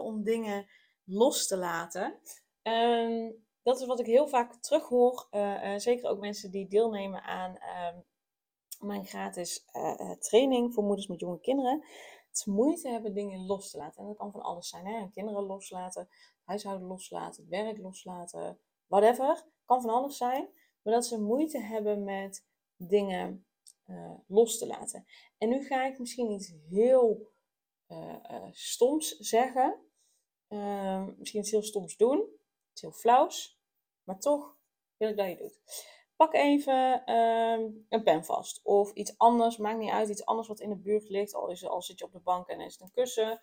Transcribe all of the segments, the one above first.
Om dingen los te laten? Ehm, dat is wat ik heel vaak terughoor. Uh, zeker ook mensen die deelnemen aan ehm, mijn gratis uh, training voor moeders met jonge kinderen. Ze moeite hebben dingen los te laten. En dat kan van alles zijn. Hè? Kinderen loslaten, het huishouden loslaten, het werk loslaten, whatever. Kan van alles zijn. Maar dat ze moeite hebben met dingen los te laten. En nu ga ik misschien iets heel stoms zeggen. Ehm, misschien iets heel stoms doen. Iets heel flauws. Maar toch wil ik dat je doet. Pak even ehm, een pen vast. Of iets anders, maakt niet uit. Iets anders wat in de buurt ligt. Al, is, al zit je op de bank en is het een kussen.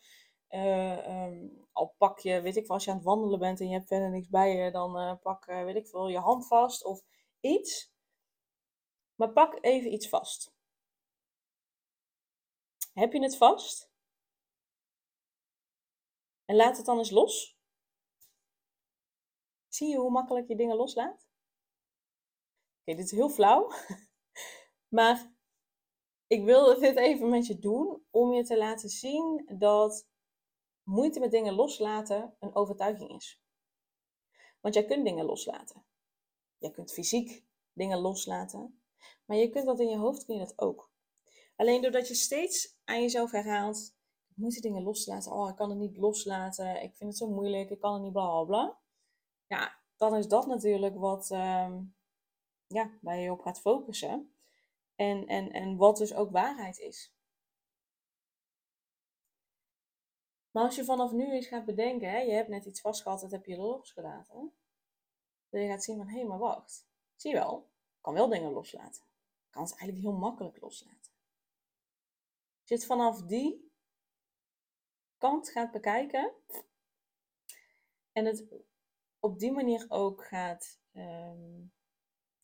Uh, um, al pak je, weet ik wel, als je aan het wandelen bent en je hebt verder niks bij je, dan uh, pak, uh, weet ik veel, je hand vast of iets. Maar pak even iets vast. Heb je het vast? En laat het dan eens los. Zie je hoe makkelijk je dingen loslaat? Oké, dit is heel flauw. maar ik wil dit even met je doen om je te laten zien dat moeite met dingen loslaten een overtuiging is. Want jij kunt dingen loslaten. Jij kunt fysiek dingen loslaten. Maar je kunt dat in je hoofd, kun je dat ook. Alleen doordat je steeds aan jezelf herhaalt, ik moet die dingen loslaten. Oh, ik kan het niet loslaten. Ik vind het zo moeilijk. Ik kan het niet, bla bla bla ja, dan is dat natuurlijk wat um, ja, waar je op gaat focussen. En, en, en wat dus ook waarheid is. Maar als je vanaf nu eens gaat bedenken, hè, je hebt net iets vastgehad, dat heb je losgelaten. Dan je gaat zien van, hé, hey, maar wacht. Zie je wel, ik kan wel dingen loslaten. Ik kan het eigenlijk heel makkelijk loslaten. Als je vanaf die gaat bekijken en het op die manier ook gaat, um,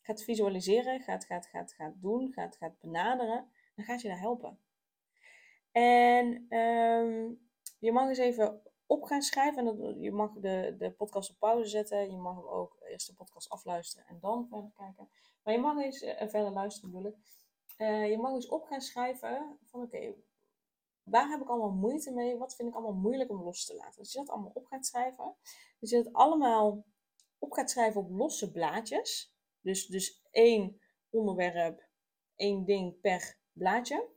gaat visualiseren, gaat, gaat, gaat, gaat doen, gaat, gaat benaderen, dan gaat je daar helpen. En um, je mag eens even op gaan schrijven. En je mag de, de podcast op pauze zetten. Je mag ook eerst de podcast afluisteren en dan verder kijken. Maar je mag eens uh, verder luisteren bedoel ik. Uh, je mag eens op gaan schrijven van oké, waar heb ik allemaal moeite mee? Wat vind ik allemaal moeilijk om los te laten? Als je dat allemaal op gaat schrijven, dus je het allemaal op gaat schrijven op losse blaadjes. Dus, dus één onderwerp, één ding per blaadje.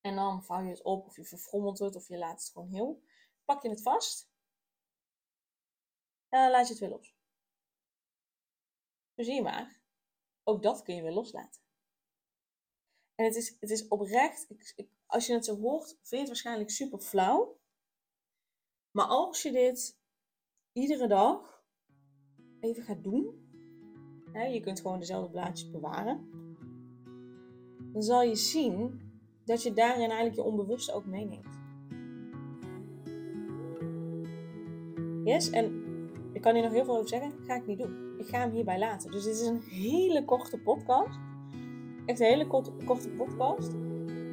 En dan vouw je het op of je verfrommelt het of je laat het gewoon heel. Pak je het vast. En dan laat je het weer los. Zo zie je maar. Ook dat kun je weer loslaten. En het is, het is oprecht, ik, ik, als je het zo hoort, vind je het waarschijnlijk super flauw. Maar als je dit iedere dag even gaat doen, hè, je kunt gewoon dezelfde blaadjes bewaren, dan zal je zien dat je daarin eigenlijk je onbewuste ook meeneemt. Yes, en ik kan hier nog heel veel over zeggen, ga ik niet doen. Ik ga hem hierbij laten. Dus dit is een hele korte podcast. Echt een hele korte, korte podcast.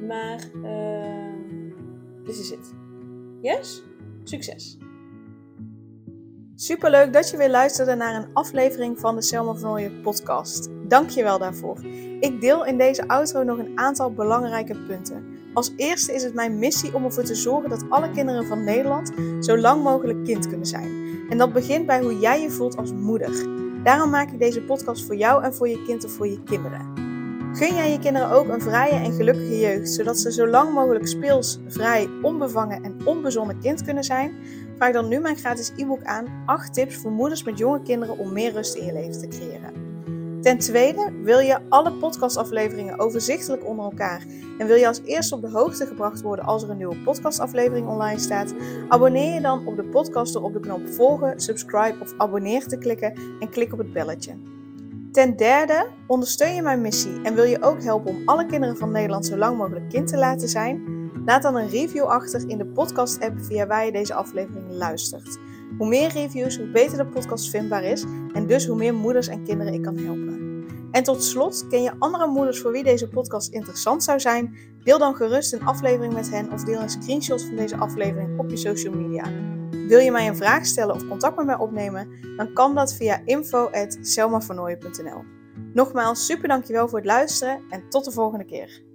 Maar uh, dit is het. Yes? Succes! Superleuk dat je weer luisterde naar een aflevering van de Selma van Ooyen podcast. Dank je wel daarvoor. Ik deel in deze outro nog een aantal belangrijke punten. Als eerste is het mijn missie om ervoor te zorgen dat alle kinderen van Nederland zo lang mogelijk kind kunnen zijn. En dat begint bij hoe jij je voelt als moeder. Daarom maak ik deze podcast voor jou en voor je kind of voor je kinderen. Gun jij je kinderen ook een vrije en gelukkige jeugd, zodat ze zo lang mogelijk speels, vrij, onbevangen en onbezonnen kind kunnen zijn? Vraag dan nu mijn gratis e-book aan 8 tips voor moeders met jonge kinderen om meer rust in je leven te creëren. Ten tweede, wil je alle podcastafleveringen overzichtelijk onder elkaar en wil je als eerste op de hoogte gebracht worden als er een nieuwe podcastaflevering online staat? Abonneer je dan op de podcast door op de knop volgen, subscribe of abonneer te klikken en klik op het belletje. Ten derde, ondersteun je mijn missie en wil je ook helpen om alle kinderen van Nederland zo lang mogelijk kind te laten zijn? Laat dan een review achter in de podcast-app via waar je deze aflevering luistert. Hoe meer reviews, hoe beter de podcast vindbaar is en dus hoe meer moeders en kinderen ik kan helpen. En tot slot, ken je andere moeders voor wie deze podcast interessant zou zijn? Deel dan gerust een aflevering met hen of deel een screenshot van deze aflevering op je social media. Wil je mij een vraag stellen of contact met mij opnemen? Dan kan dat via info.selmavernooien.nl Nogmaals, super dankjewel voor het luisteren en tot de volgende keer.